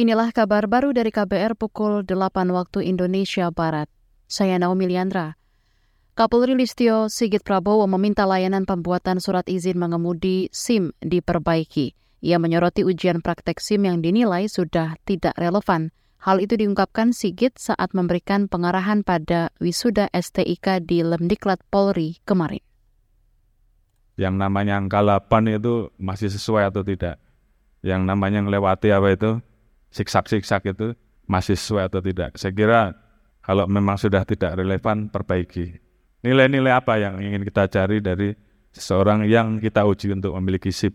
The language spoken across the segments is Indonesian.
Inilah kabar baru dari KBR pukul 8 waktu Indonesia Barat. Saya Naomi Liandra. Kapolri Listio Sigit Prabowo meminta layanan pembuatan surat izin mengemudi SIM diperbaiki. Ia menyoroti ujian praktek SIM yang dinilai sudah tidak relevan. Hal itu diungkapkan Sigit saat memberikan pengarahan pada wisuda STIK di Lemdiklat Polri kemarin. Yang namanya angka 8 itu masih sesuai atau tidak? yang namanya melewati apa itu siksak-siksak itu masih sesuai atau tidak. Saya kira kalau memang sudah tidak relevan perbaiki. Nilai-nilai apa yang ingin kita cari dari seseorang yang kita uji untuk memiliki SIP.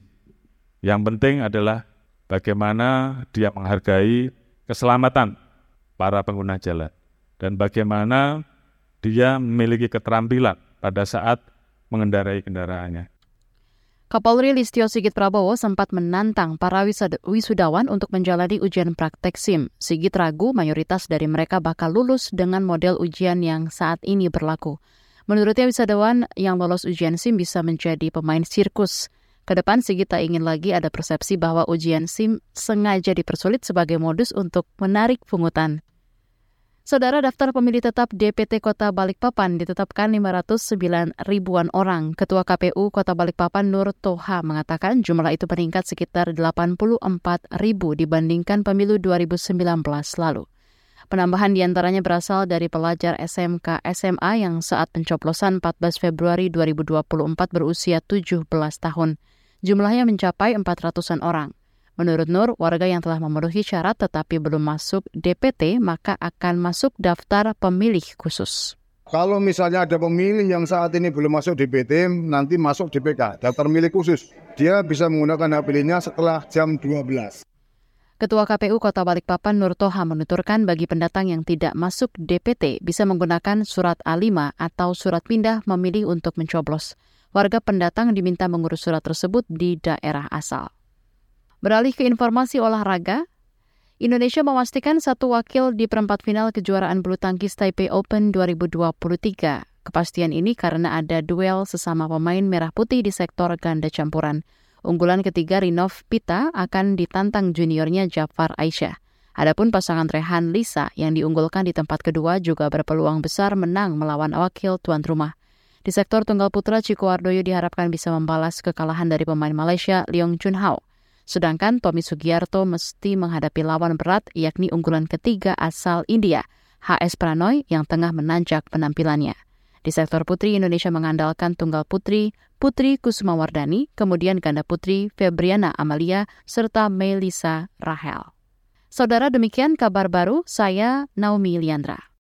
Yang penting adalah bagaimana dia menghargai keselamatan para pengguna jalan dan bagaimana dia memiliki keterampilan pada saat mengendarai kendaraannya. Kapolri Listio Sigit Prabowo sempat menantang para wisudawan untuk menjalani ujian praktek SIM. Sigit ragu mayoritas dari mereka bakal lulus dengan model ujian yang saat ini berlaku. Menurutnya wisudawan yang lolos ujian SIM bisa menjadi pemain sirkus. Ke depan Sigit tak ingin lagi ada persepsi bahwa ujian SIM sengaja dipersulit sebagai modus untuk menarik pungutan. Saudara daftar pemilih tetap DPT Kota Balikpapan ditetapkan 509 ribuan orang. Ketua KPU Kota Balikpapan Nur Toha mengatakan jumlah itu meningkat sekitar 84 ribu dibandingkan pemilu 2019 lalu. Penambahan di antaranya berasal dari pelajar SMK SMA yang saat pencoblosan 14 Februari 2024 berusia 17 tahun. Jumlahnya mencapai 400-an orang. Menurut Nur, warga yang telah memenuhi syarat tetapi belum masuk DPT maka akan masuk daftar pemilih khusus. Kalau misalnya ada pemilih yang saat ini belum masuk DPT, nanti masuk DPK, daftar pemilih khusus. Dia bisa menggunakan hak pilihnya setelah jam 12. Ketua KPU Kota Balikpapan Nur Toha menuturkan bagi pendatang yang tidak masuk DPT bisa menggunakan surat A5 atau surat pindah memilih untuk mencoblos. Warga pendatang diminta mengurus surat tersebut di daerah asal. Beralih ke informasi olahraga, Indonesia memastikan satu wakil di perempat final kejuaraan bulu tangkis Taipei Open 2023. Kepastian ini karena ada duel sesama pemain merah putih di sektor ganda campuran. Unggulan ketiga Rinov Pita akan ditantang juniornya Jafar Aisyah. Adapun pasangan Rehan Lisa yang diunggulkan di tempat kedua juga berpeluang besar menang melawan wakil tuan rumah. Di sektor tunggal putra, Ciko Ardoyo diharapkan bisa membalas kekalahan dari pemain Malaysia Leong Chun Hao. Sedangkan Tommy Sugiarto mesti menghadapi lawan berat yakni unggulan ketiga asal India, HS Pranoy yang tengah menanjak penampilannya. Di sektor putri, Indonesia mengandalkan tunggal putri, Putri Kusumawardani, kemudian ganda putri Febriana Amalia, serta Melisa Rahel. Saudara demikian kabar baru, saya Naomi Liandra.